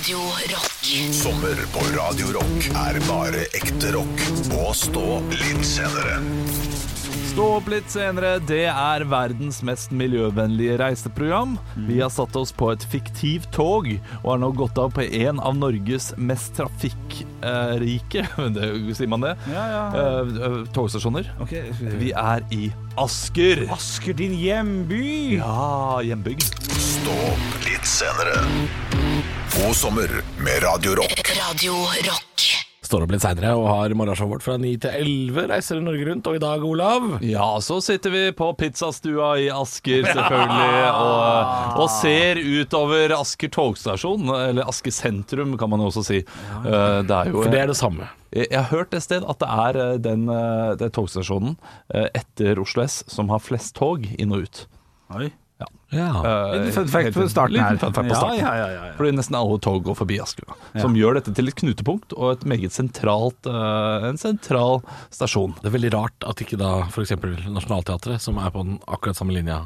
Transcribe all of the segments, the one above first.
Radio Rock. Sommer på Radio Rock er bare ekte rock. Og stå litt senere. Stå opp litt senere, det er verdens mest miljøvennlige reiseprogram. Vi har satt oss på et fiktivt tog og har nå gått av på en av Norges mest trafikkrike det, Sier man det? Ja, ja. Eh, eh, togstasjoner. Okay. Vi er i Asker. Asker, din hjemby! Ja, hjembygd. Stå opp litt senere. God sommer med Radio Rock. Radio Rock. Står opp litt seinere og har morgenshowet vårt fra 9 til 11. Reiser Norge rundt. Og i dag, Olav Ja, så sitter vi på pizzastua i Asker, selvfølgelig, og, og ser utover Asker togstasjon, eller Asker sentrum, kan man jo også si. Eh, Det er jo For det er det samme. Jeg jeg har hørt et sted at det er eh, den, eh, den togstasjonen etter Oslo S som har flest tog inn og ut. Oi. Ja. Eh, Liten fun fact på starten her. fun fact på starten. Ja, ja, ja, ja. Fordi nesten alle tog går forbi Asker. da. Som gjør dette til et knutepunkt og et meget sentralt, uh, en sentral stasjon. Det er veldig rart at ikke da f.eks. Nationaltheatret, som er på den akkurat samme linja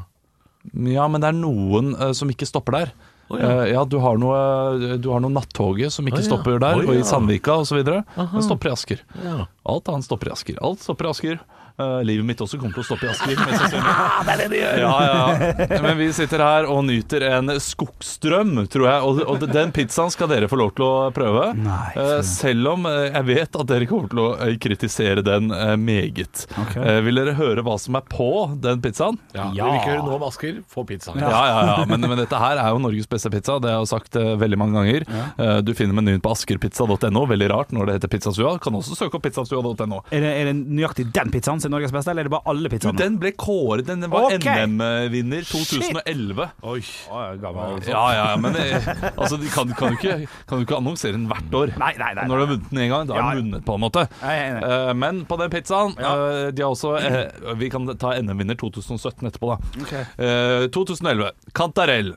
Ja, men det er noen uh, som ikke stopper der. Oh, ja. Ja, du har noe, du har noe nattoget som ikke oh, ja. stopper der, Å, og i ja. Sandvika osv. Men stopper i Asker. Ja. Alt annet stopper i Asker. Alt stopper i Asker. Eh, livet mitt også kommer til å stoppe i Asker. Ja, det er det de gjør! Ja, ja. Men vi sitter her og nyter en skogstrøm, tror jeg. Og, og den pizzaen skal dere få lov til å prøve. Nei, uh, selv om eh, jeg vet at dere kommer til å kritisere den meget. Okay. Eh, vil dere høre hva som er på den pizzaen? Ja, Ja. Vi vil ikke høre noe om Asker. Få pizza. Ja, ja, ja. Men, men dette her er jo Norges beste pizza. Det har jeg sagt veldig mange ganger. Eh, du finner menyen på askerpizza.no. Veldig rart når det heter Pizzasua. Kan også søke opp pizzasua.no. Er er det nøyaktig den pizzaen er Norges beste, eller er det bare alle Du, pizzaene? den ble kåret. Den var Ok. NM-vinner 2011. Oi. Å, gammel, altså. Ja, ja, men eh, altså, de kan, kan, du ikke, kan du ikke annonsere den hvert år? Nei, nei, nei, Når du har vunnet den en gang, da Ja. den vunnet på en måte. Nei, nei, nei. Eh, men på den pizzaen eh, De har også eh, Vi kan ta NM-vinner 2017 etterpå, da. Eh, 2011. Kantarell.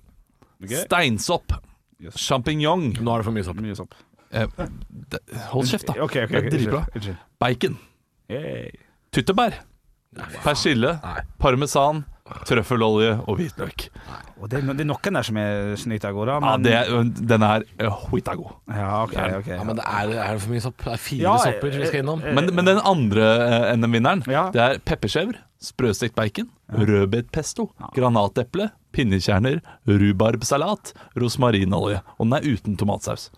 Steinsopp. Sjampinjong. Nå er det for mye sopp. Mye sopp. Eh, det- hold kjeft, da. Ok, ok, Det er ok, dritbra. unnskyld, unnskyld. Bacon. Yay. Tyttebær. Persille. Parmesan. Trøffelolje og hvitløk. Og det, er no- det er noen der som er snytt av gårde, Ja, Men, det, denne den er uh, huita god. ja, ok, ok. Ja, men det er, er det for mye sopp? Det er fire Ja, sopper vi skal innom. Men, men den andre eh, NM-vinneren, Ja. det er pepperskjever, sprøstekt bacon, rødbetpesto, granateple, pinnekjerner, rubarbsalat, rosmarinolje. Og den er uten tomatsaus.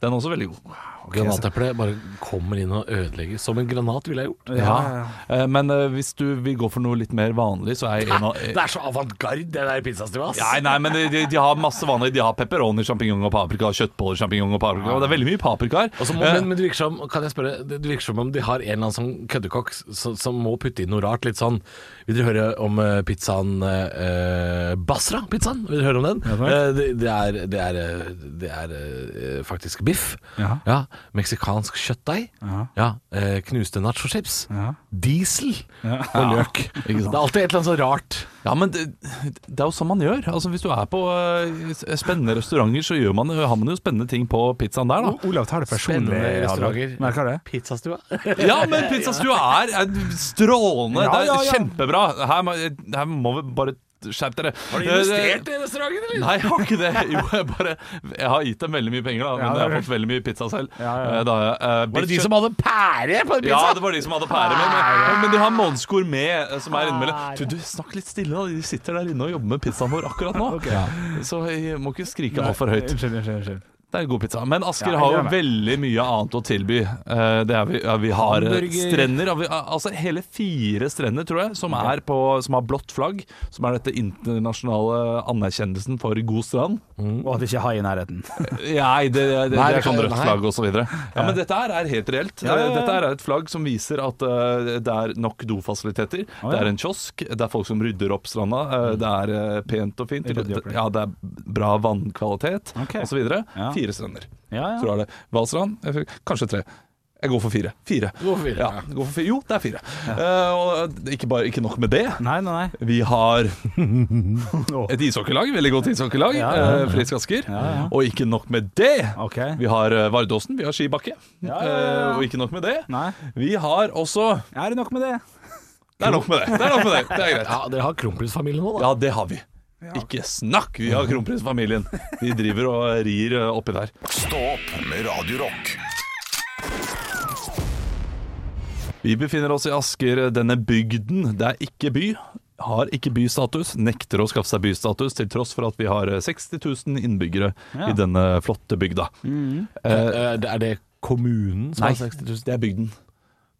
Den er også veldig god. Granateple bare kommer inn og ødelegger. Som en granat ville jeg gjort. Ja, ja, Eh, Men uh, hvis du vil gå for noe litt mer vanlig, så er en av Det er så avantgarde, det der pizzastua. Nei, nei, men de, de har masse vanlig. De har pepperoni, sjampinjong og paprika, kjøttboller, sjampinjong og paprika. Og det er veldig mye paprika her. Og så må, Eh, men, men det virker som Kan jeg spørre Det virker som om de har en eller annen sånn køddekokk som, som må putte inn noe rart. Litt sånn Vil dere høre om uh, pizzaen uh, Basra-pizzaen? Vil dere høre om den? Ja. Eh, det, det er, det er, eh, det er eh, faktisk biff. Ja. Ja, Meksikansk kjøttdeig. Ja. Ja, eh, knuste nachochips. Ja. Diesel Ja. og løk. Det er alltid et eller annet så rart. Ja, men det, det er jo sånn man gjør. Altså Hvis du er på eh, spennende restauranter, så gjør man, har man jo spennende ting på pizzaen der, da. O- Olav tar det personlig. Spennende restauranter. Merker det? Pizzastua. Ja, men pizzastua er, er strålende. Ja, det er kjempebra. Her her må vi bare skjerpe dere. Har du investert i restauranten, eller? Nei, jeg har ikke det. Jo, jeg bare Jeg har gitt dem veldig mye penger, da, men Ja, jeg har fått veldig mye pizza selv. Ja, ja. Eh, Da, uh, Var det de som hadde pære på en pizza? Ja, det var de som hadde pære Men, Men, men de har Gourmet eh, som er innimellom. Du, du, snakk litt stille, da. De sitter der inne og jobber med pizzaen vår akkurat nå. Så jeg må ikke skrike altfor høyt. Unnskyld, unnskyld. Det er god pizza. Men Asker har jo veldig mye annet å tilby. Eh, Det er vi, vi har eh, strender. Altså hele fire strender, tror jeg, som, er på, som har blått flagg. Som er dette internasjonale anerkjennelsen for god strand. Og at det ikke hai i nærheten. Nei, det, det, det det er sånn rødt flagg osv. Ja, men dette her er helt reelt. Ja. Dette her er et flagg som viser at eh, det er nok dofasiliteter. Det er en kiosk, det er folk som rydder opp stranda. eh, Det er eh, pent og fint. Ja, det er bra vannkvalitet okay. osv. Ja. Fire strender. Ja, ja. Tror jeg det. Valstrand? Kanskje tre. Jeg går for fire. Fire. går for fire, Ja, ja. går for fire. Jo, det er fire. Eh, og ikke, bare, ikke nok med det. Nei, nei, nei. Vi har et ishockeylag, veldig godt ishockeylag. Ja, ja, ja. eh, Frisk Asker. Ja, ja. Og ikke nok med det. Okay. Vi har uh, Vardåsen, vi har skibakke. Ja, ja, ja. Eh, og ikke nok med det. Nei. Vi har også Er det nok med det? Det er nok med det. Det er nok med det, det er greit. Ja, Dere har Kronprinsfamilien nå, da. Ja, det har vi. Ikke snakk! Vi har kronprinsfamilien. De driver og rir eh, oppi der. Stå opp med Radiorock. Vi befinner oss i Asker, denne bygden. Det er ikke by. Har ikke bystatus, nekter å skaffe seg bystatus til tross for at vi har 60 000 innbyggere Ja. i denne flotte bygda. Mm. Eh, Er det kommunen som nei, har 60 000? det er bygden.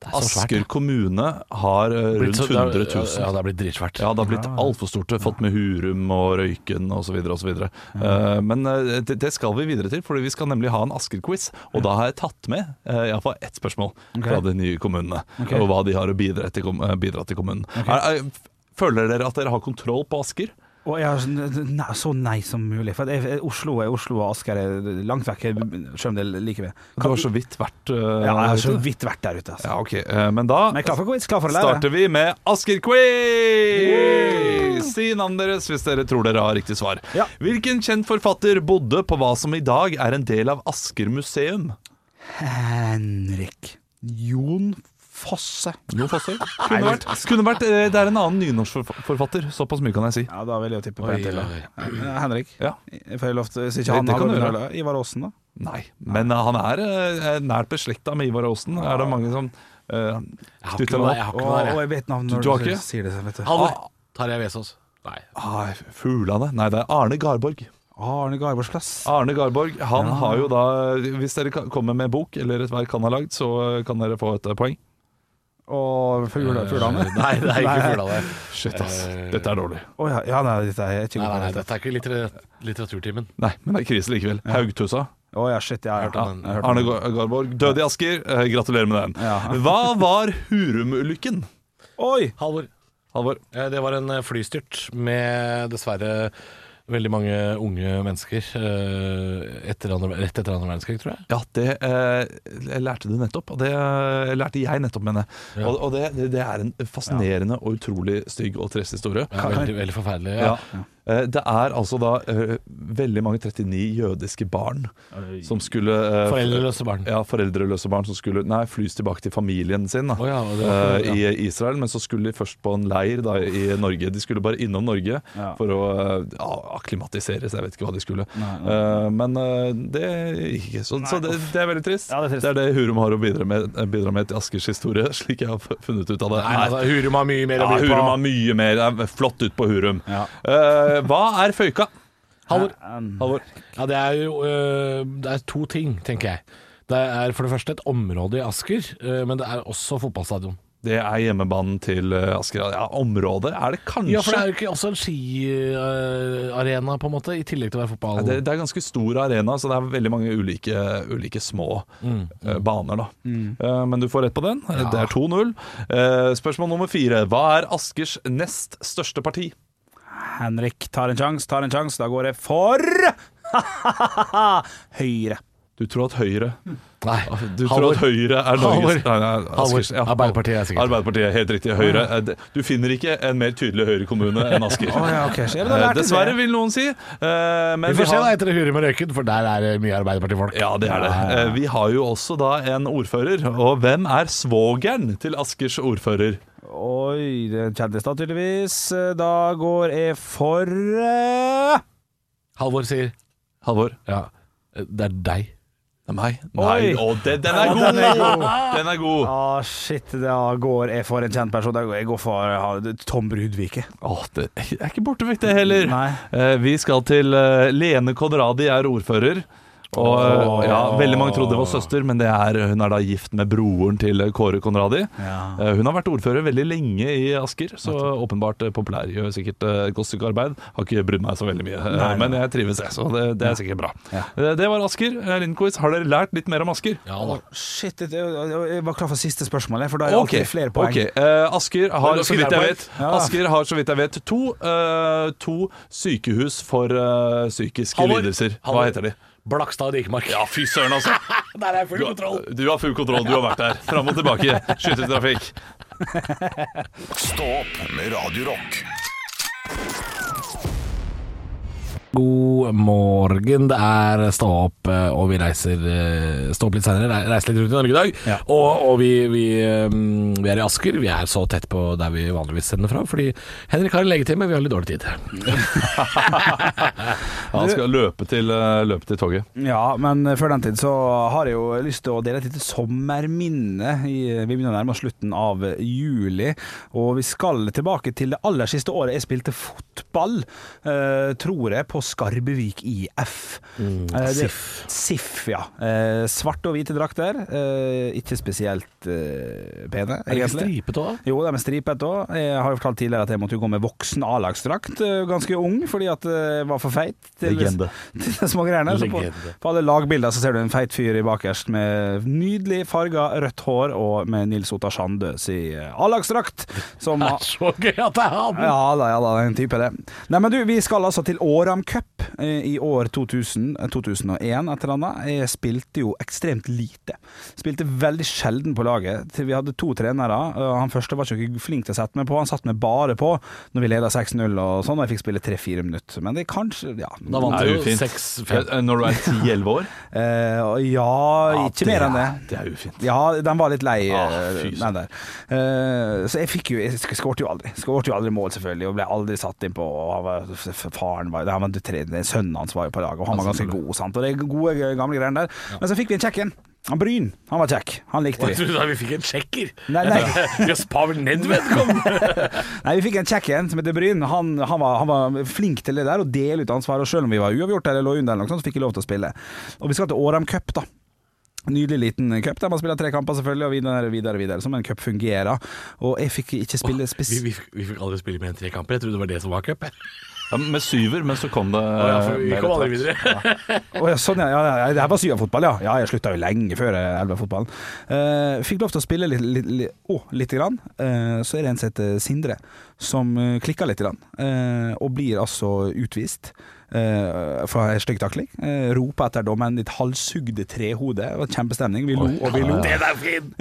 Asker kommune har eh, rundt så- det 100 000. Ja, det har blitt dritsvært. Ja, det har blitt altfor stort. Fått med Hurum og Røyken osv. osv. Uh, men eh, det, det skal vi videre til, fordi vi skal nemlig ha en Asker-quiz. Og da har jeg tatt med iallfall ett spørsmål fra de nye kommunene. Og hva de har å bidra til, eh, kommunen. Er, er, føler dere at dere har kontroll på Asker? Og jeg har sånn- så nei som mulig. For jeg, Oslo er Oslo, og Asker er langt vekk, selv om det er like ved. Du har så vidt vært uh, Ja, jeg har så vidt vært der ute. Altså. Ja, ok. Eh, men da Men quiz, starter vi med Asker-quiz! Si navnet deres hvis dere tror dere har riktig svar. Ja. Hvilken kjent forfatter bodde på hva som i dag er en del av Asker museum? Henrik Jon Fosse. Jo Fosse? Kunne vært, kunne vært eh, Det er en annen nynorskforfatter. Såpass mye kan jeg si. Ja, da vil jeg tippe på en til. Henrik. Ja, Henrik. Jeg lov til å si ikke han det kan du gjøre. Ivar Aasen, da? Nei. Men eh, han er eh, nært beslekta med Ivar Aasen. Er det mange som uh, Jeg har ikke knytter ham opp? har ikke Og, jeg vet navnet Du- når du har du, ikke? sier det. Vet du. Halvor. Tarjei Vesaas. Nei. Ah, Fuglane? Nei, det er Arne Garborg. Arne Garborgs plass. Arne Garborg, han Ja. har jo da Hvis dere kommer med bok eller et verk han har lagd, så kan dere få et eh, poeng. Og fuglene. Eh, Nei, det er ikke fuglene. Shit, ass. Eh, Dette er dårlig. Oh, ja, ja, nei, dette er ikke Nei, nei, nei, dette er ikke litter litteraturtimen. Nei, men det er krise likevel. Haugtussa. Oh, ja, shit. Ja, ja. Arne Garborg, død i Asker. Eh, gratulerer med den. Ja. Hva var Hurum-ulykken? Oi! Halvor. Halvor? Eh, Det var en flystyrt med dessverre veldig mange unge mennesker eh, etter andre, rett etter andre verdenskrig, tror jeg. Ja, det eh, lærte du nettopp. Og det lærte jeg nettopp, mener jeg. Ja. Og, og det, det, er en fascinerende og utrolig stygg og trist historie. Ja, veldig, veldig forferdelig. Ja. Ja. Eh, Det er altså da eh, veldig mange 39 jødiske barn som skulle eh, Foreldreløse barn. Ja, foreldreløse barn som skulle nei, flys tilbake til familien sin da, oh, ja, var- eh, i Israel. Men så skulle de først på en leir da, i Norge. De skulle bare innom Norge Ja. for å ja, akklimatiseres. Jeg vet ikke hva de skulle. Nei, nei. Eh, men det gikk ikke. Så, så det, det er veldig trist. Ja, det er trist. det er det Hurum har å bidra med, bidra med til Askers historie, slik jeg har funnet ut av det. Nei, altså, Hurum har mye mer ja, å by på. Hurum har mye mer. Det er flott ut på Hurum. Ja. Eh, hva er føyka? Halvor. Halvor? Ja, det er jo øh, Det er to ting, tenker jeg. Det er for det første et område i Asker, øh, men det er også fotballstadion. Det er hjemmebanen til eh, Asker. Ja, området er det kanskje. Ja, for det er jo ikke også en skiarena, på en måte, i tillegg til å være fotball. Ja, det, det er ganske stor arena, så det er veldig mange ulike, ulike små Mm. eh, baner. da Eh, Men du får rett på den. Det er 2-0. Eh, spørsmål nummer fire. Hva er Askers nest største parti? Henrik tar en sjanse, tar en sjanse. Da går jeg for Høyre. Du tror at Høyre Nei, Du tror Halvor. at Høyre er. Norges Nei, nei, Halvor. Askers- ja. Arbeiderpartiet er sikkert. Arbeiderpartiet, helt riktig. Høyre. Eh, det- Du finner ikke en mer tydelig Høyre-kommune enn Asker. Å ja, ok. Så jeg Eh, Dessverre, vil noen si. Eh, Men Vi får se da etter etter Hurum og Røyken, for der er det mye Arbeiderpartifolk. Ja, det er det. Eh, Vi har jo også da en ordfører. Og hvem er svogeren til Askers ordfører? Oi, det er en kjendis da, tydeligvis. Da går jeg for uh... Halvor sier Halvor? ja, det er deg. Det er meg. Nei, å, den, den er Ja, god! den er god. Den er god. Ah, shit, da går jeg for en kjent person. Jeg går for ja, Tom Brudvike. Åh, det er ikke borte vekk, det heller. Nei. Eh, Vi skal til eh, Lene Konradi er ordfører. Og oh. Ja, Veldig mange trodde det var søster, men det er, hun er da gift med broren til Kåre Konradi. Ja. Eh, Hun har vært ordfører veldig lenge i Asker, så åpenbart eh, populær. Gjør sikkert eh, et godt stykke arbeid. Har ikke brydd meg så veldig mye, eh, Nei, nei. men jeg trives, jeg. Så det, det er sikkert bra. Ja. Eh, Det var Asker. Lindquiz, Har dere lært litt mer om Asker? Ja da. Shit, jeg, var klar for siste spørsmål, for da er det okay. alltid flere poeng. Okay. Eh, Asker har, så vidt jeg vet, Ja. Asker har så vidt jeg vet to, eh, to sykehus for eh, psykiske Halvor. lidelser. Hva heter de? Blakstad og Dikemark. Ja, fy søren, altså. Der er full Du, kontroll. du har full kontroll. Du har vært der. Fram og tilbake. Skytetrafikk. Stå opp med Radio God morgen. Det er Stå opp, eh, og vi reiser eh, Stå opp litt senere. Reiser litt rundt i Norge i dag. Ja. Og, og vi, vi, eh, vi er i Asker. Vi er så tett på der vi vanligvis sender fra, fordi Henrik har en legetime, vi har litt dårlig tid. Han skal løpe til, løpe til toget. Ja, men før den tid så har jeg jo lyst til å dele et lite sommerminne. Vi begynner å nærme oss slutten av juli, og vi skal tilbake til det aller siste året jeg spilte fotball, eh, tror jeg, på Skarbevik IF. Eh, det- SIF. SIF, ja. Eh, svarte og hvite drakter. Eh, ikke spesielt eh, pene, Er egentlig. stripete òg? Jo, de er stripete òg. Jeg har jo fortalt tidligere at jeg måtte gå med voksen A-lagsdrakt eh, ganske ung, fordi at jeg var for feit til, Legende. til de små greiene. Så på, på alle lagbilder så ser du en feit fyr i bakerst med nydelig farga rødt hår og med Nils Otta Sandø si eh, A-lagsdrakt. Som Det er så gøy at det er han! ja da, ja da, en type det. Nei, men du, vi skal altså til Åram Cup eh, i år 2000, eh, 2001, et eller annet. Jeg spilte jo ekstremt lite. Spilte veldig sjelden på laget. Til Vi hadde to trenere. Han første var ikke flink til å sette meg på, han satte meg bare på når vi leda 6-0 og sånn, og jeg fikk spille 3-4 minutter. Men det er kanskje Ja. Da vant Det du jo jo 6-5. Eh, Når du er 10-11 år? Eh, og ja, ikke mer enn det. Det er ufint. Ja, den var litt lei, Ah, eh, den der. Eh, så jeg fikk jo Jeg skårte jo aldri. Skårte jo aldri mål, selvfølgelig, og ble aldri satt inn på og var, f- f- Faren var, han var tre, Sønnen hans var jo på laget, og han var ganske god, sant. Og det er gode, gamle greiene der. Men så fikk vi en kjekk en. Han Bryn, han var kjekk. Han likte vi. Jeg vi. trodde vi fikk en kjekker? Nei, nei. Jøss, Pavel Nedved kom! Nei, vi fikk en kjekk en som heter Bryn. Han, han, var, han var flink til det der, å dele ut ansvar. Og selv om vi var uavgjort eller lå under, eller noe sånt, så fikk jeg lov til å spille. Og vi skal til Åram Cup, da. Nydelig liten cup der man spiller tre kamper, selvfølgelig, og videre, videre, videre. Som en cup fungerer. Og jeg fikk ikke spille Vi, vi, vi fikk aldri spille mer enn tre kamper. Jeg trodde det var det som var cup. Ja, med syver, men så kom det oh, ja, for vi kom aldri videre. Å ja, sånn, ja, ja, ja. Det her var syverfotball, ja. Ja, jeg slutta jo lenge før elvefotballen. Uh, fikk lov til å spille litt, litt, litt, oh, litt grann. Uh, så er det en som heter Sindre, som uh, klikker litt, grann, uh, og blir altså utvist. Uh, for ei styggtakling. Uh, roper etter dommeren ditt halshugde trehode. Kjempestemning. Vi lo og vi lo.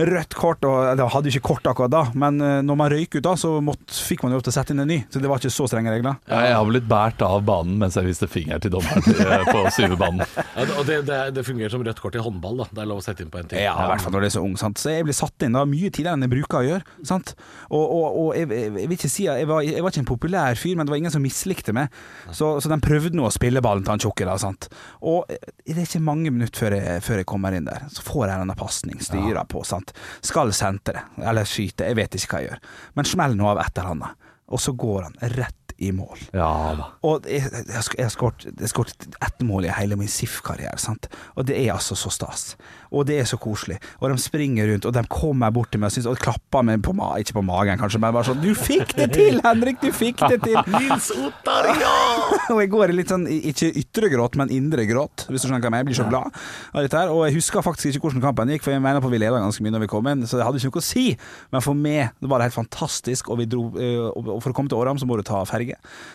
Rødt kort, og eller, hadde ikke kort akkurat da, men eh, når man røyk ut da, så måtte, fikk man jo ofte sette inn en ny. Så det var ikke så strenge regler. Ja, jeg har blitt båret av banen mens jeg viste finger til dommeren eh, på syvebanen. Ja, og det, det, det fungerer som rødt kort i håndball. da Det er lov å sette inn på en ting. Ja, i hvert fall når du er så ung. Sant? Så jeg blir satt inn da mye tidligere enn jeg bruker å gjøre. Sant? Og, og, og jeg, jeg, jeg vil ikke si at jeg var, jeg var ikke en populær fyr, men det var ingen som mislikte meg. Så, så de prøvde nå å spille ballen til han tjukke. da, sant? Og eh, det er ikke mange minutter før jeg, før jeg kommer inn der. Så får jeg en pasning, styrer på. sant? Skal sentre, eller skyte, jeg vet ikke hva jeg gjør. Men smell nå av et eller annet. Og så går han rett i mål. Ja. Og jeg, jeg, har sk- skåret ett mål i hele min SIF-karriere. Og det er altså så stas. Og det er så koselig. Og de springer rundt, og de kommer bort til meg og, synes, og klapper meg på ikke på magen, kanskje, men bare sånn 'Du fikk det til, Henrik! Du fikk det til!' Nils Ottar, ja! og jeg går i litt sånn, ikke ytre gråt, men indre gråt, hvis du skjønner hva jeg mener. Jeg blir så glad av dette her. Og jeg husker faktisk ikke hvordan kampen gikk, for jeg mener på vi leda ganske mye når vi kom inn, så det hadde ikke noe å si. Men for meg det var det helt fantastisk, og vi dro eh, Og for å komme til Åram så må du ta ferge.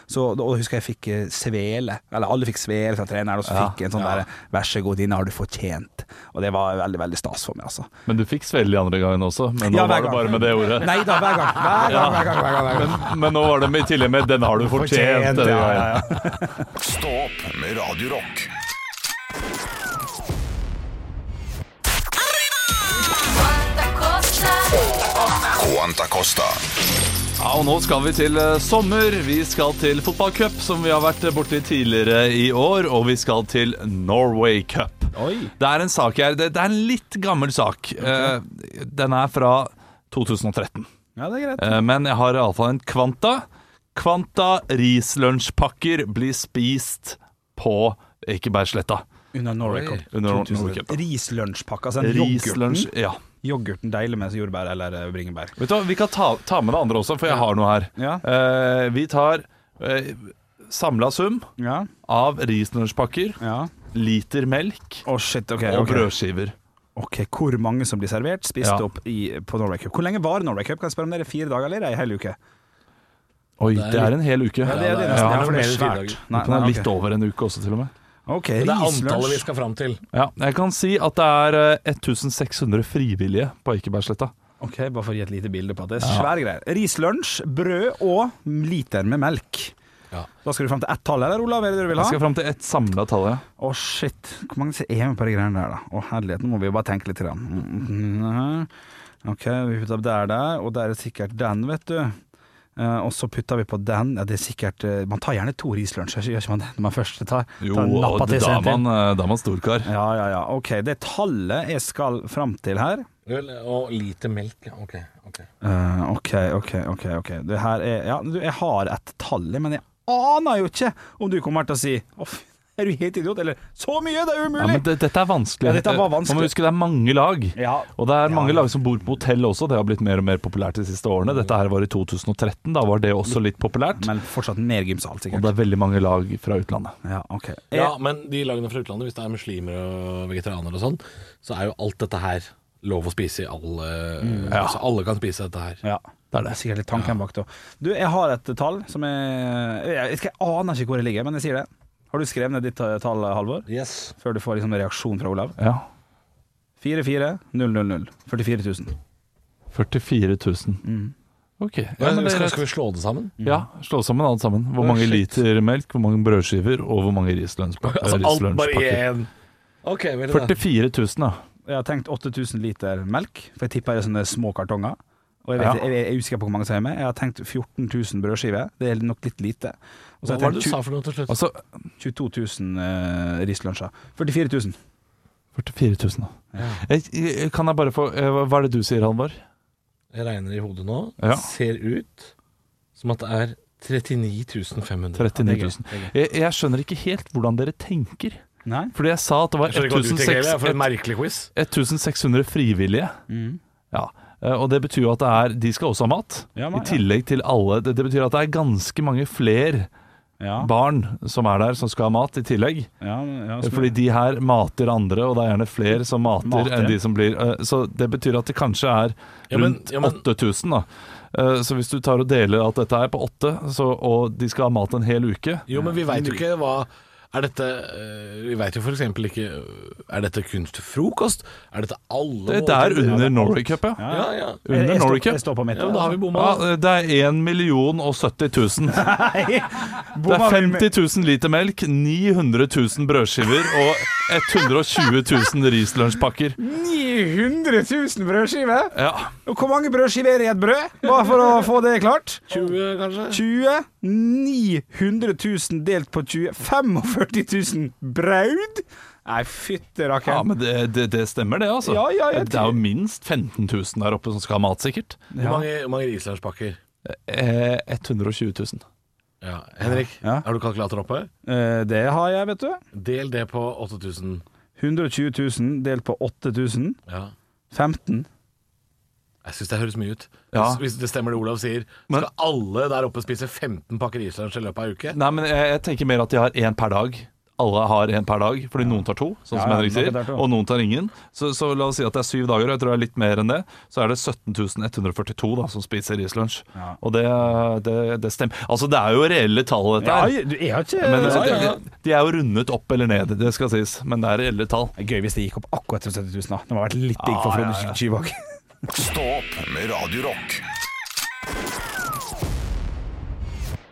Så og da husker jeg fikk eh, svele, eller alle fikk svele fra treneren, og så Ja, fikk jeg en sånn der 'vær så god, dine har du fortjent'. Og det var veldig, veldig stas for meg, altså. Men du fikk svele de andre gangen også, men nå Ja, var det bare med det ordet. Nei da, hver gang. Hver gang, hver gang. Hver gang, hver gang. Men, men nå var det med, i tillegg med 'den har du fortjent'. fortjent ja, ja, ja. Stå med Radio Rock. Quanta Costa. Ja, og nå skal vi til eh, sommer. Vi skal til fotballcup, som vi har vært borti tidligere i år. Og vi skal til Norway Cup. Oi. Det er en sak her. Det, det er en litt gammel sak. Okay. den er fra 2013. Ja, det er greit. Eh, men jeg har iallfall en Kvanta. Kvanta rislunsjpakker blir spist på Ekebergsletta. Under Norway Cup. Rislunsjpakke, altså den yoghurten. Ja. Yoghurten deilig med jordbær eller eh, bringebær. Vet du hva, Vi kan ta, ta med det andre også, for jeg har noe her. Ja. Eh, vi tar uh, samla sum Ja. av rislunsjpakker, ja. liter melk oh, shit, okay, og okay. brødskiver. Ok, Hvor mange som blir servert, spist Ja. opp i, på Norway Cup. Hvor lenge var Norway Cup? Kan jeg spørre om det er fire dager eller ei hel uke? Oi, Det er det er en hel uke. Ja, det er det er nesten. det er Ja, for det er svært. Nei, nei, litt ok. over en uke også, til og med. Ok, Det er antallet vi skal fram til. Ja, Jeg kan si at det er eh, 1600 frivillige på Ekebergsletta. Ok, Bare for å gi et lite bilde på at det er svære greier. Rislunsj, brød og liter med melk. Ja. Da skal du fram til ett tall, eller Olav? Er det du vil Jeg skal fram til ett samla tall, ja. Å, shit. Hvor mange er med på de greiene der, da? Å, herlighet, nå må vi jo bare tenke litt. Grann. Mhm. Ok, vi putter der, der, og der er sikkert den, vet du. Eh, og så putter vi på den. Ja, det er sikkert eh, Man tar gjerne to rislunsjer, gjør ikke man det? Når man først tar, Jo, tar nappa til seg en til. man, da er man storkar. Ja, ja, ja. Ok, det tallet jeg skal fram til her og lite melk, ja. Ok. ok. uh, ok, ok, ok. ok Det her er Ja, du, jeg har et tall, men jeg aner jo ikke om du kommer til å si Å, fy, er du helt idiot? Eller så mye, det er Ja, umulig! men det, dette er vanskelig. Ja, dette var vanskelig. Man må huske det er mange lag. Ja. Og det er mange Ja. lag som bor på hotell også. Det har blitt mer og mer populært de siste årene. Dette her var i 2013. Da var det også litt populært. Men fortsatt mer gymsal, Og det er veldig mange lag fra utlandet. Ja, ok. Ja, men de lagene fra utlandet, hvis det er muslimer og vegetarianere og sånn, så er jo alt dette her lov å spise i alle Ja. Altså alle kan spise dette her. Ja, det er, sikkert litt tanken bak det òg. Du, jeg har et tall som er Jeg, jeg, jeg aner ikke hvor det ligger, men jeg sier det. Har du skrevet ned ditt eh, tall, Halvor? Yes. Før du får liksom reaksjon fra Olav? Ja. 44000. 44 000. 44 000. Mm. Ok. Ja, Ja, men det skal, skal vi slå det sammen? ja, slå sammen alt sammen. Hvor mange liter melk, hvor mange brødskiver og hvor mange rislønnspakker. Altså alt bare én? Ok, vel 44 000, da. Jeg har tenkt 8000 liter melk, for jeg tipper det er sånne små kartonger. Og jeg, vet, Ja. jeg, jeg er usikker på hvor mange som er med. Jeg har tenkt 14 000 brødskiver. Det er nok litt lite. Og så Hva var det du sa for noe til slutt? Altså 22 000 uh, rislunsjer. 44 000. 44 000, da. Jeg, jeg, kan jeg bare få eh, Hva er det du sier, Halvor? Jeg regner i hodet nå. Ja. Ser ut som at det er 39 500. 39 er 000. gøy, det er gøy. Jeg, jeg skjønner ikke helt hvordan dere tenker. Nei? Fordi jeg sa at det var Jeg skjønner ikke hva du tenker, jeg, for en 1600 1600 frivillige. Mm. Ja, og det betyr jo at det er De skal også ha mat. Ja, I men- ja. tillegg til alle Det, det betyr at det er ganske mange flere Ja. barn som er der, som skal ha mat i tillegg. Ja, ja, Fordi de her mater andre, og det er gjerne flere som mater, Mater. enn de som blir eh, Så det betyr at det kanskje er rundt ja, men- 8000, da. Eh, Så hvis du tar og deler at dette er på åtte, så, og de skal ha mat en hel uke Jo, men vi veit jo ikke hva Er dette øh, Vi veit jo f.eks. ikke Er dette kun til frokost? Er dette alle Dette er under Norway Cup, ja. Ja, ja. Under jeg, Norway står, Cup. står på mitt. ja da har vi bomma. Ja, eh, det er 1 million og 70 000. Det er vi 50 000 liter melk, 900 000 brødskiver og 120 000 rislunsjpakker. 900 000 brødskiver! Ja. Og hvor mange brødskiver er i et brød? Bare for å få det klart. 20, kanskje? 20 900 000 delt på 20 45 000 brød? Nei, fytte ja, rakkeren. men det, det, det stemmer det, altså. Ja, ja, det er jo minst 15 000 der oppe som skal ha mat, sikkert. Hvor mange, hvor mange islandspakker? Eh, 120 000. Ja. Henrik, Ja. har du kalkulator oppe? Eh, det har jeg, vet du. Del det på 8000. 120 000 delt på 8000. Ja. 15. Jeg syns det høres mye ut. Ja. Hvis, det stemmer det Olav sier, Men- skal alle der oppe spise 15 pakker islandsk i løpet av ei uke? Nei, men jeg, jeg tenker mer at de har én per dag. Alle har én per dag, fordi noen tar to, sånn som Henrik sier, og noen tar ingen. Så, så la oss si at det er syv dager, og jeg tror det er litt mer enn det. Så er det 17.142 da, som spiser islunsj. Ja. Og det, det, det stemmer. Altså, det er jo reelle tall, dette her. Ja, ikke Men ja, ja, ja. De, de er jo rundet opp eller ned, det skal sies. Men det er reelle tall. Det er Gøy hvis det gikk opp akkurat til 70 000. da. Det må ha vært litt digg for Frode. Kyvåg. Stå opp med Radio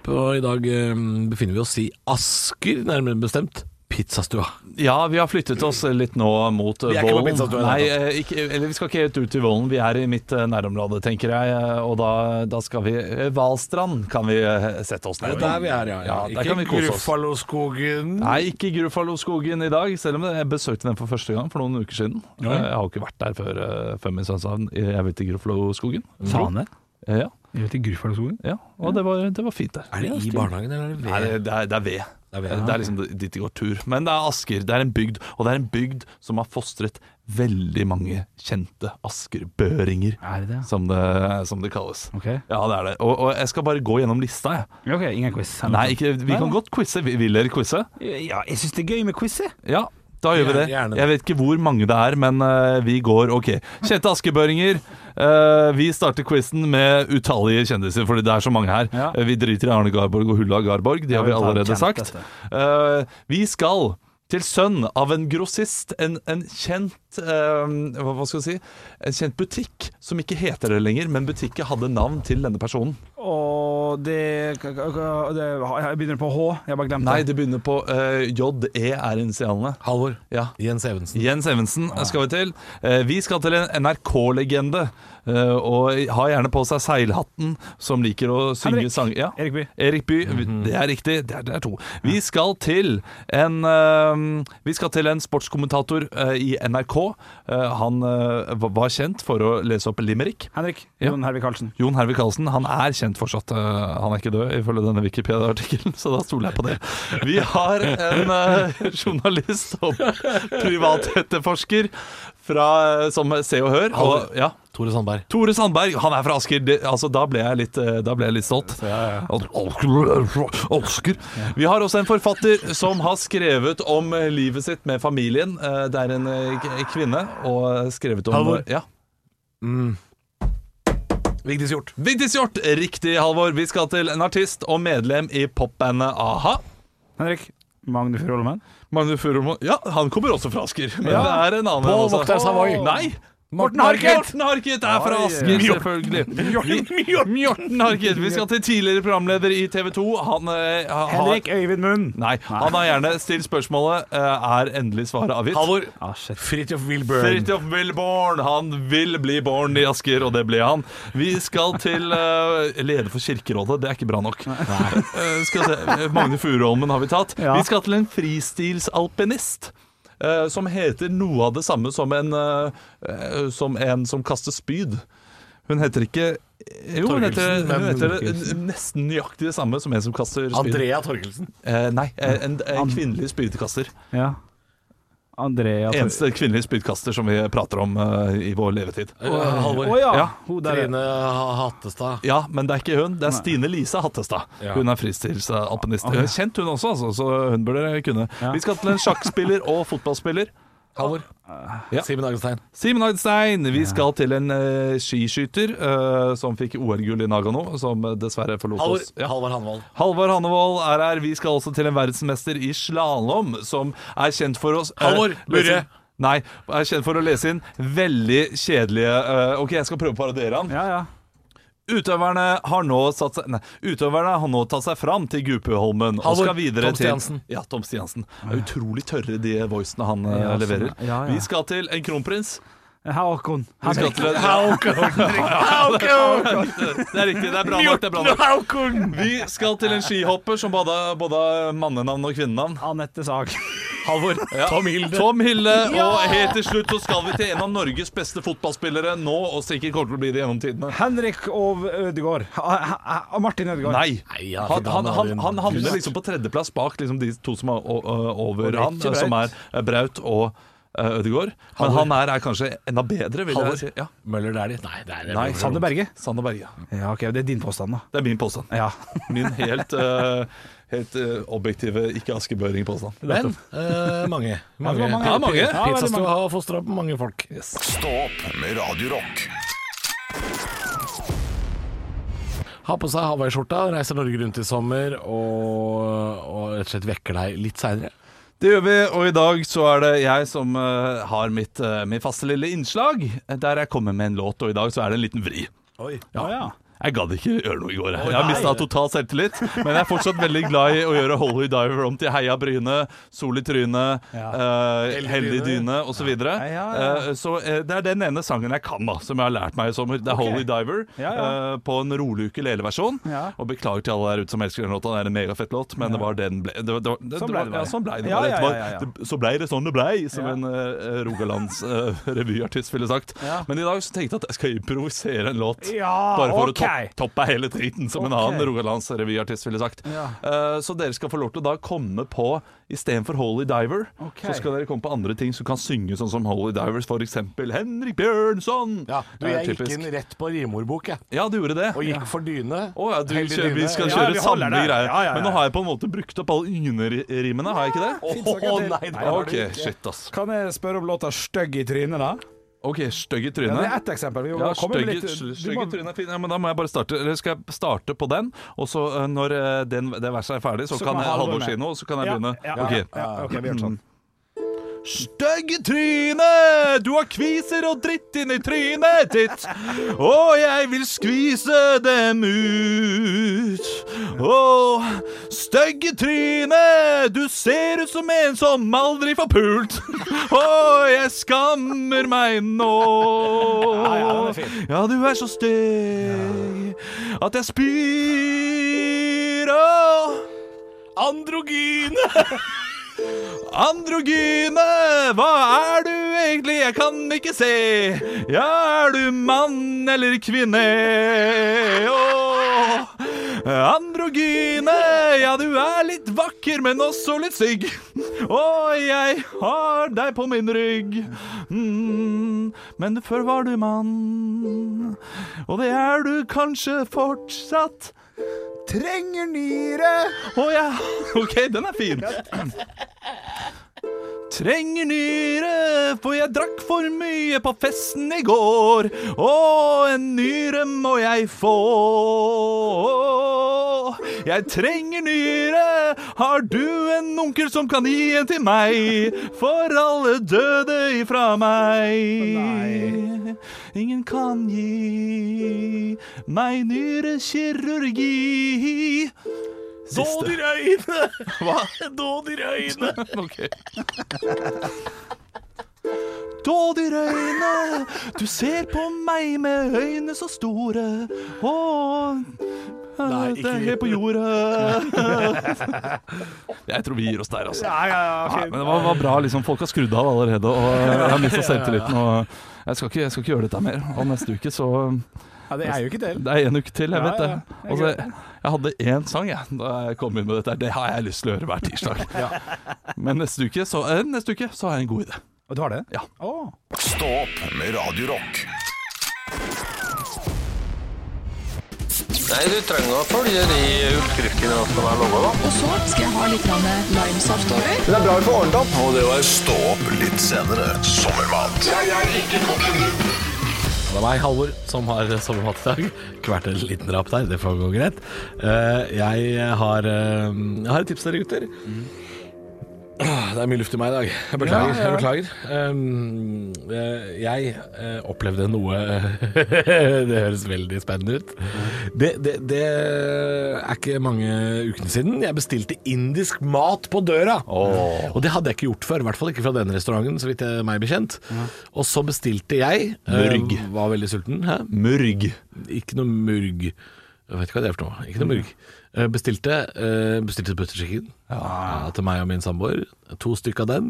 Og I dag eh, befinner vi oss i Asker, nærmere bestemt pizzastua. Ja, vi har flyttet oss litt nå mot Vollen Vi er ikke på Vollen. Nei, eh, ikke, eller vi skal ikke helt ut til Vollen. Vi er i mitt eh, nærområde, tenker jeg. eh, Og da, da skal vi Hvalstrand Valstrand kan vi eh, sette oss Det ned. er der vi er, ja. Ja, ja ikke. Gruffaloskogen. Nei, ikke Gruffaloskogen i dag, selv om jeg besøkte den for første gang for noen uker siden. Ja. Jeg har jo ikke vært der før, eh, før min sønns sa jeg vil til Gruffaloskogen. Det? Eh, Ja, Jeg vet ikke, Gudfalskogen. ja, og det var, det var fint der. Er det i barnehagen, eller er det ved? Nei, det, er, det er ved. Det er ved, det er liksom dit det går tur. Men det er Asker. Det er en bygd, og det er en bygd som har fostret veldig mange kjente askerbøringer, Er det som det, som det kalles. Ok. Ja, det er det. Og, og jeg skal bare gå gjennom lista, jeg. Ok, ingen quiz. Nei, ikke, vi Nei, kan godt quize. Vil dere quize? Ja, jeg syns det er gøy med quiz, jeg. Ja, da gjør vi det. Jeg vet ikke hvor mange det er, men eh, vi går ok. Kjente askebøringer. Eh, vi starter quizen med utallige kjendiser, fordi det er så mange her. Eh, vi driter i Arne Garborg og Hulla Garborg, de har vi allerede sagt. vi skal til sønn av en grossist, en, en kjent hva, hva skal jeg si En kjent butikk som ikke heter det lenger, men butikken hadde navn til denne personen. Og det, det Jeg begynner på H. Jeg har bare glemte Nei, det. det begynner på J, JE er initialene. Halvor. Ja. Jens Evensen. Jens Evensen skal vi til. Uh, Vi skal til en NRK-legende. Uh, Og har gjerne på seg seilhatten, som liker å synge sanger. Ja. Erik Bye. Erik Bye. Det er riktig. Det er, det er to. Vi skal til en uh, Vi skal til en sportskommentator uh, i NRK. Han var- var kjent for å lese opp limerick. Henrik. Ja. Jon Hervik Karlsen. Jon Hervik Karlsen han er kjent fortsatt. eh, Han er ikke død, ifølge denne Wikipedia-artikkelen, så da stoler jeg på det. Vi har en eh, journalist og privatetterforsker fra, eh, som Se og Hør. Og, ja, Tore Sandberg. Tore Sandberg, han er fra Asker. Det, altså, da, ble jeg litt, da ble jeg litt stolt. Asker. Vi har også en forfatter som har skrevet om livet sitt med familien. Det er en kvinne, og skrevet om Halvor. Ja. Vigdis Hjort. Vigdis Hjort, riktig, Halvor. Vi skal til en artist og medlem i popbandet a-ha. Henrik. Magne Furuholmen. Magne Furumo Ja, han kommer også fra Asker, men Ja. det er en annen På også. Hawaii. Nei! Morten Harket! Morten Harket er fra Asker, selvfølgelig. Morten Harket. Vi skal til tidligere programleder i TV 2. Han eh, har Henrik Øyvind Munn. Nei, han har gjerne stilt spørsmålet eh, Er endelig svaret avgitt. Halvor. Ah, shit. Fridtjof Wilburn. Fridtjof Wilborn. Han vil bli born i Asker, og det ble han. Vi skal til uh, leder for Kirkerådet. Det er ikke bra nok. Eh, skal se. Magne Furuholmen har vi tatt. Ja. Vi skal til en fristilsalpinist. Eh, som heter noe av det samme som en, eh, eh, som, en som kaster spyd. Hun heter ikke jo, hun heter, hun heter nesten nøyaktig det samme som en som kaster spyd. Andrea Torkelsen. Eh, nei, en, en, en kvinnelig spydkaster. Ja. Andrea Eneste kvinnelige spydkaster som vi prater om uh, i vår levetid. Uh, Halvor. Oh, ja. Ja. Hun der. Trine Hattestad. Ja, men det er ikke hun. Det er Stine Lise Hattestad. Ja. Hun er fristilsalpinist. Hun er Kjent hun også, altså, så hun burde kunne. Ja. Vi skal til en sjakkspiller og fotballspiller. Halvor. Ja. Simen Agdestein. Simen Agdestein! Vi skal til en uh, skiskyter uh, som fikk OL-gull i Nagano, som eh, dessverre forlot Halvor. oss. Ja. Halvor Hannevold. Halvor Hannevold er her. Vi skal også til en verdensmester i slalåm, som er kjent for oss eh, Halvor Burre. Nei, er kjent for å lese inn veldig kjedelige uh, Ok, jeg skal prøve å parodiere han. Ja, ja. Utøverne har nå satt seg Nei, utøverne har nå tatt seg fram til Gupeholmen og skal videre Tom til Stiansen. Ja, Tom Stiansen. Det er utrolig tørre de voicene han eh, Ja, sånn, leverer. ja, ja. Vi skal til en kronprins. Haakon. Haakon! til Det er riktig, det er bra nok. Det er bra nok. Vi skal til en skihopper som både både har mannenavn og kvinnenavn. Anette Sag. Halvor. Tom Hilde. Tom Hille. Og helt til slutt så skal vi til en av Norges beste fotballspillere nå, og sikkert kommer til å bli det gjennom tidene. Henrik og Ødegaard. Martin Ødegaard. Nei. Han, han, han, han havner liksom på tredjeplass bak liksom de to som er over er han, som er Braut og uh, Ødegaard. Men han her er kanskje enda bedre, vil Halvor. jeg si. Ja. Møller Dæhlie. Nei, det er Nei, Sander Berge. Sander Berge. Ja, ok, Det er din påstand, da. Det er min påstand. Ja. Min helt, uh, helt uh, objektive, ikke askebøring-påstand. Men uh, mange. mange. mange. Ja, mange. Ja, veldig Pizzastua mange. har fostra opp mange folk. Yes. Stopp med radiorock. Ha på seg hawaiiskjorta, reiser Norge rundt i sommer og, og rett og slett vekker deg litt seinere. Det gjør vi, og i dag så er det jeg som uh, har mitt, uh, mitt faste lille innslag, eh, der jeg kommer med en låt, og i dag så er det en liten vri. Oi. Ja, ja. Jeg gadd ikke gjøre noe i går. Jeg, har mista total selvtillit. Men jeg er fortsatt veldig glad i å gjøre Holy Diver om til Heia Bryne, Sol i trynet, Ja. uh, Heldig Heldig dyne. osv. Så, videre. Ja, ja, ja. Uh, så uh, det er den ene sangen jeg kan, da som jeg har lært meg i sommer. Det er okay. Holy Diver eh, på en rolig ukuleleversjon. Ja. Og beklager til alle der ute som elsker den låta, det er en megafett låt, men det var den ble, det, var- det, var- det, Sånn det ble var- det. Ja, sånn ble det Det var- det- Så blei det sånn det blei, som en uh, Rogalands eh, revyartist ville sagt. Men i dag så tenkte jeg at jeg skal improvisere en låt. Bare for okay. å topp, er hele driten, som en Ok. annen rogalandsrevyartist ville sagt. Ja. Uh, så dere skal få lov til å da komme på Istedenfor Holy Diver, okay. så skal dere komme på andre ting som kan synge sånn som Holy Divers, f.eks. Henrik Bjørnson. Ja, du, jeg gikk inn rett på rimordbok, jeg. Ja, du gjorde det. Og gikk for dyne. Oh, ja, du, kjø, vi skal dyne. kjøre ja, samme greier. Ja, ja, ja. Men nå har jeg på en måte brukt opp alle Yne-rimene, har jeg ikke det? Å nei, det har okay, du ikke. shit, ass. Kan jeg spørre om låta 'Stygg i trynet', da? Ok, stygg i Ja, det er ett eksempel. Vi Ja, komme litt- du må- trynet er fint. Ja, men da må jeg bare starte Eller skal jeg starte på den, og så eh, når eh, den, det verset er ferdig, så, Så kan jeg Halvor si noe, og så kan jeg begynne. ja, Ok. ja, ja, ok, vi gjør det Stygge tryne, du har kviser og dritt inni trynet ditt. Og jeg vil skvise dem ut. Å, stygge tryne, du ser ut som en som aldri får pult. Å, jeg skammer meg nå. Ja, du er så stygg at jeg spyr. Å, Androgyne! Androgyne, hva er du egentlig? Jeg kan ikke se. Ja, er du mann eller kvinne? Oh. androgyne, ja, du er litt vakker, men også litt stygg. Og jeg har deg på min rygg. Mm, men før var du mann, og det er du kanskje fortsatt. Trenger nyre. Å ja, ok, den er fin. Trenger nyre, for jeg drakk for mye på festen i går. Og en nyre må jeg få. Jeg trenger nyre, har du en onkel som kan gi en til meg? For alle døde ifra meg. Ingen kan gi meg nyrekirurgi. Dådyrøyne! Hva? Dådyrøyne. i røyne! Ok. Øyne, du ser på meg med øyne så store. Og Nei, ikke det er helt på jordet. Jeg tror vi gir oss der, altså. Ja, ja, ja, Nei, men det var, var bra. liksom Folk har skrudd av allerede, og jeg har mista selvtilliten. Og jeg skal, ikke, jeg skal ikke gjøre dette mer. Og neste uke så Ja, det er jo ikke til. Det er en uke til, jeg Ja, vet det. ja, så, jeg hadde én sang jeg, da jeg kom inn med dette. Det har jeg lyst til å gjøre hver tirsdag. Men neste uke, så, eh, neste uke så har jeg en god idé. Og du har det? Ja. Oh. Stå opp med Radio Rock. Nei, du trenger å følge de utskriftene som er laga, da. Og så skal jeg ha litt limesaft over. Og det var Stå opp litt senere. Sommermat. Det er meg, Halvor, som har sommermat i dag. Kvert en liten drap der, det får gå greit. Eh, jeg, har, eh, jeg har et tips til dere gutter. Ah, Det er mye luft i meg i dag. Jeg beklager. Jeg beklager. Um, eh, jeg eh, opplevde noe Det høres veldig spennende ut. Det, det, det er ikke mange ukene siden jeg bestilte indisk mat på døra. Og det hadde jeg ikke gjort før, i hvert fall ikke fra denne restauranten, så vidt jeg meg bekjent. Og så bestilte jeg Murg. Mørg. Var veldig sulten. Hæ? Murg. Ikke noe murg. Jeg vet ikke hva det er for noe. Ikke noe murg. Eh, Bestilte, eh, bestilte butter chicken ja, til meg og min samboer. To stykker av den.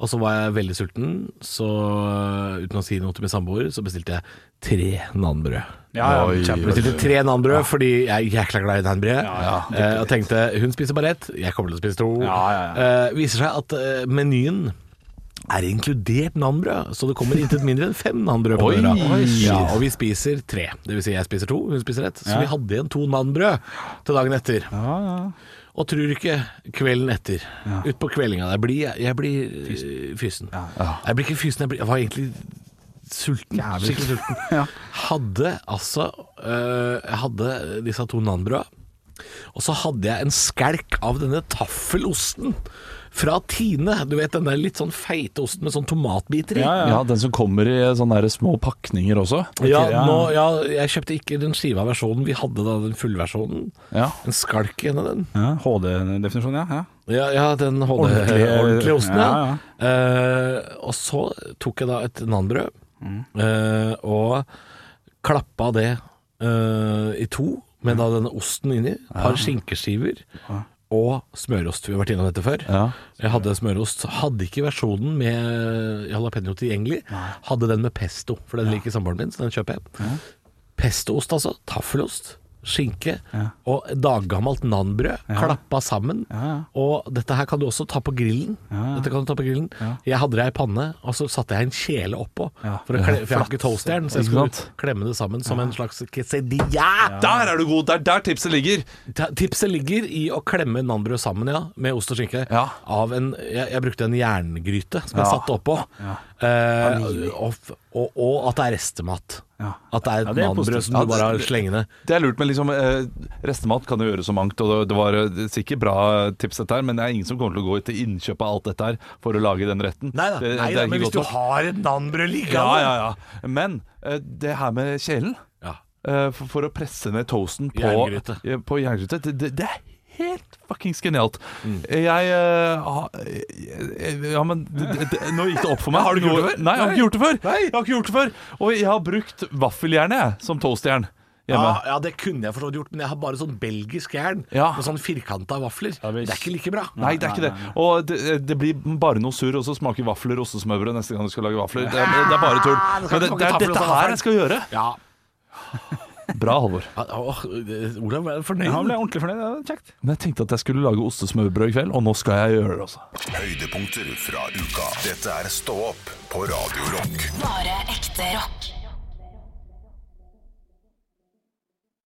Og så var jeg veldig sulten, så eh, uten å si noe til min samboer, så bestilte jeg tre nanbrød. Ja, ja, Bestilte tre nanbrød fordi jeg er jækla glad i nanbrød. Eh, og tenkte hun spiser bare ett, jeg kommer til å spise to. Ja, ja, Eh, viser seg at eh, menyen er inkludert nanbrød, så det kommer intet mindre enn fem nanbrød på døra. Ja, og vi spiser tre. Det vil si jeg spiser to, hun spiser ett. Så Ja. vi hadde igjen to nanbrød til dagen etter. Ja, ja. Og tror ikke kvelden etter, utpå kveldinga der, blir jeg, jeg blir fysen. fysen. Jeg blir ikke fysen, jeg, blir, jeg var egentlig sulten. Jævlig. Skikkelig sulten. Ja. Hadde altså øh, Jeg hadde disse to nanbrøda, og så hadde jeg en skelk av denne taffelosten fra Tine. Du vet den der litt sånn feite osten med sånn tomatbiter i. Ja, Ja, den som kommer i sånne der små pakninger også. Ja, ja. nå, ja, jeg kjøpte ikke den skiva versjonen, vi hadde da den fullversjonen. Ja. En skalk i av den. ja. HD-definisjon, ja. ja. Ja, ja den HD, Ordentlige- ordentlige osten, ja. Ja, Eh, og så tok jeg da et nanbrød eh, og klappa det uh, i to, med da denne osten inni. Et par skinkeskiver og smørost. Vi har vært innom dette før. Ja. Jeg hadde smørost. Hadde ikke versjonen med jalapeño tilgjengelig. Hadde den med pesto, for den liker samboeren min, så den kjøper jeg. Pestoost, altså. Taffelost. Skinke og daggammelt nanbrød klappa sammen. ja. Og dette her kan du også ta på grillen. Dette kan du ta på grillen Jeg hadde det i panne, og så satte jeg en kjele oppå. Ja. For, å kle, for jeg har ikke toasteren, så jeg skulle klemme det sammen som en slags quesadilla. Der er du god! Det er der tipset ligger! Ta- Tipset ligger i å klemme nanbrød sammen ja, med ost og skinke. Ja. Av en, jeg, jeg brukte en jerngryte som jeg Ja. satte oppå. Eh, og, Og, og at det er restemat. Ja. At det er et Ja, det er nanbrød positivt. som du bare har slengende. Det er lurt, men liksom eh, restemat kan jo gjøre så mangt, og det, var sikkert bra tips dette her, men det er ingen som kommer til å gå til innkjøp av alt dette her for å lage den retten. Nei da, Det- nei det da men hvis du nok. har et nanbrød liggende Ja, ja, ja. Men eh, det her med kjelen Ja. eh, for, for å presse ned toasten på Jerngryte. På jerngryte, det, det, det er helt fuckings genialt. Mm. Jeg uh, eh, Ja, men nå gikk det opp for meg. Har du ikke gjort det før? Nei, jeg har ikke gjort det før. Nei. Jeg har ikke gjort det før Og jeg har brukt vaffeljern som toastjern. Ja, ja, det kunne jeg forstått gjort, men jeg har bare sånn belgisk jern Ja. med sånn firkanta vafler. det er ikke like bra. Nei, det er ikke det. Og det, det blir bare noe surr, og så smaker vafler ostesmørbrød neste gang du skal lage vafler. Det, det er bare tull. det Men det, det er dette her jeg skal gjøre. Ja. Bra, Halvor. Åh, Olav er fornøyd. Han ble ordentlig fornøyd. Det var kjekt. Men jeg tenkte at jeg skulle lage ostesmørbrød i kveld, og nå skal jeg gjøre det også. Høydepunkter fra uka. Dette er Stå opp på Radio Rock. Bare ekte rock.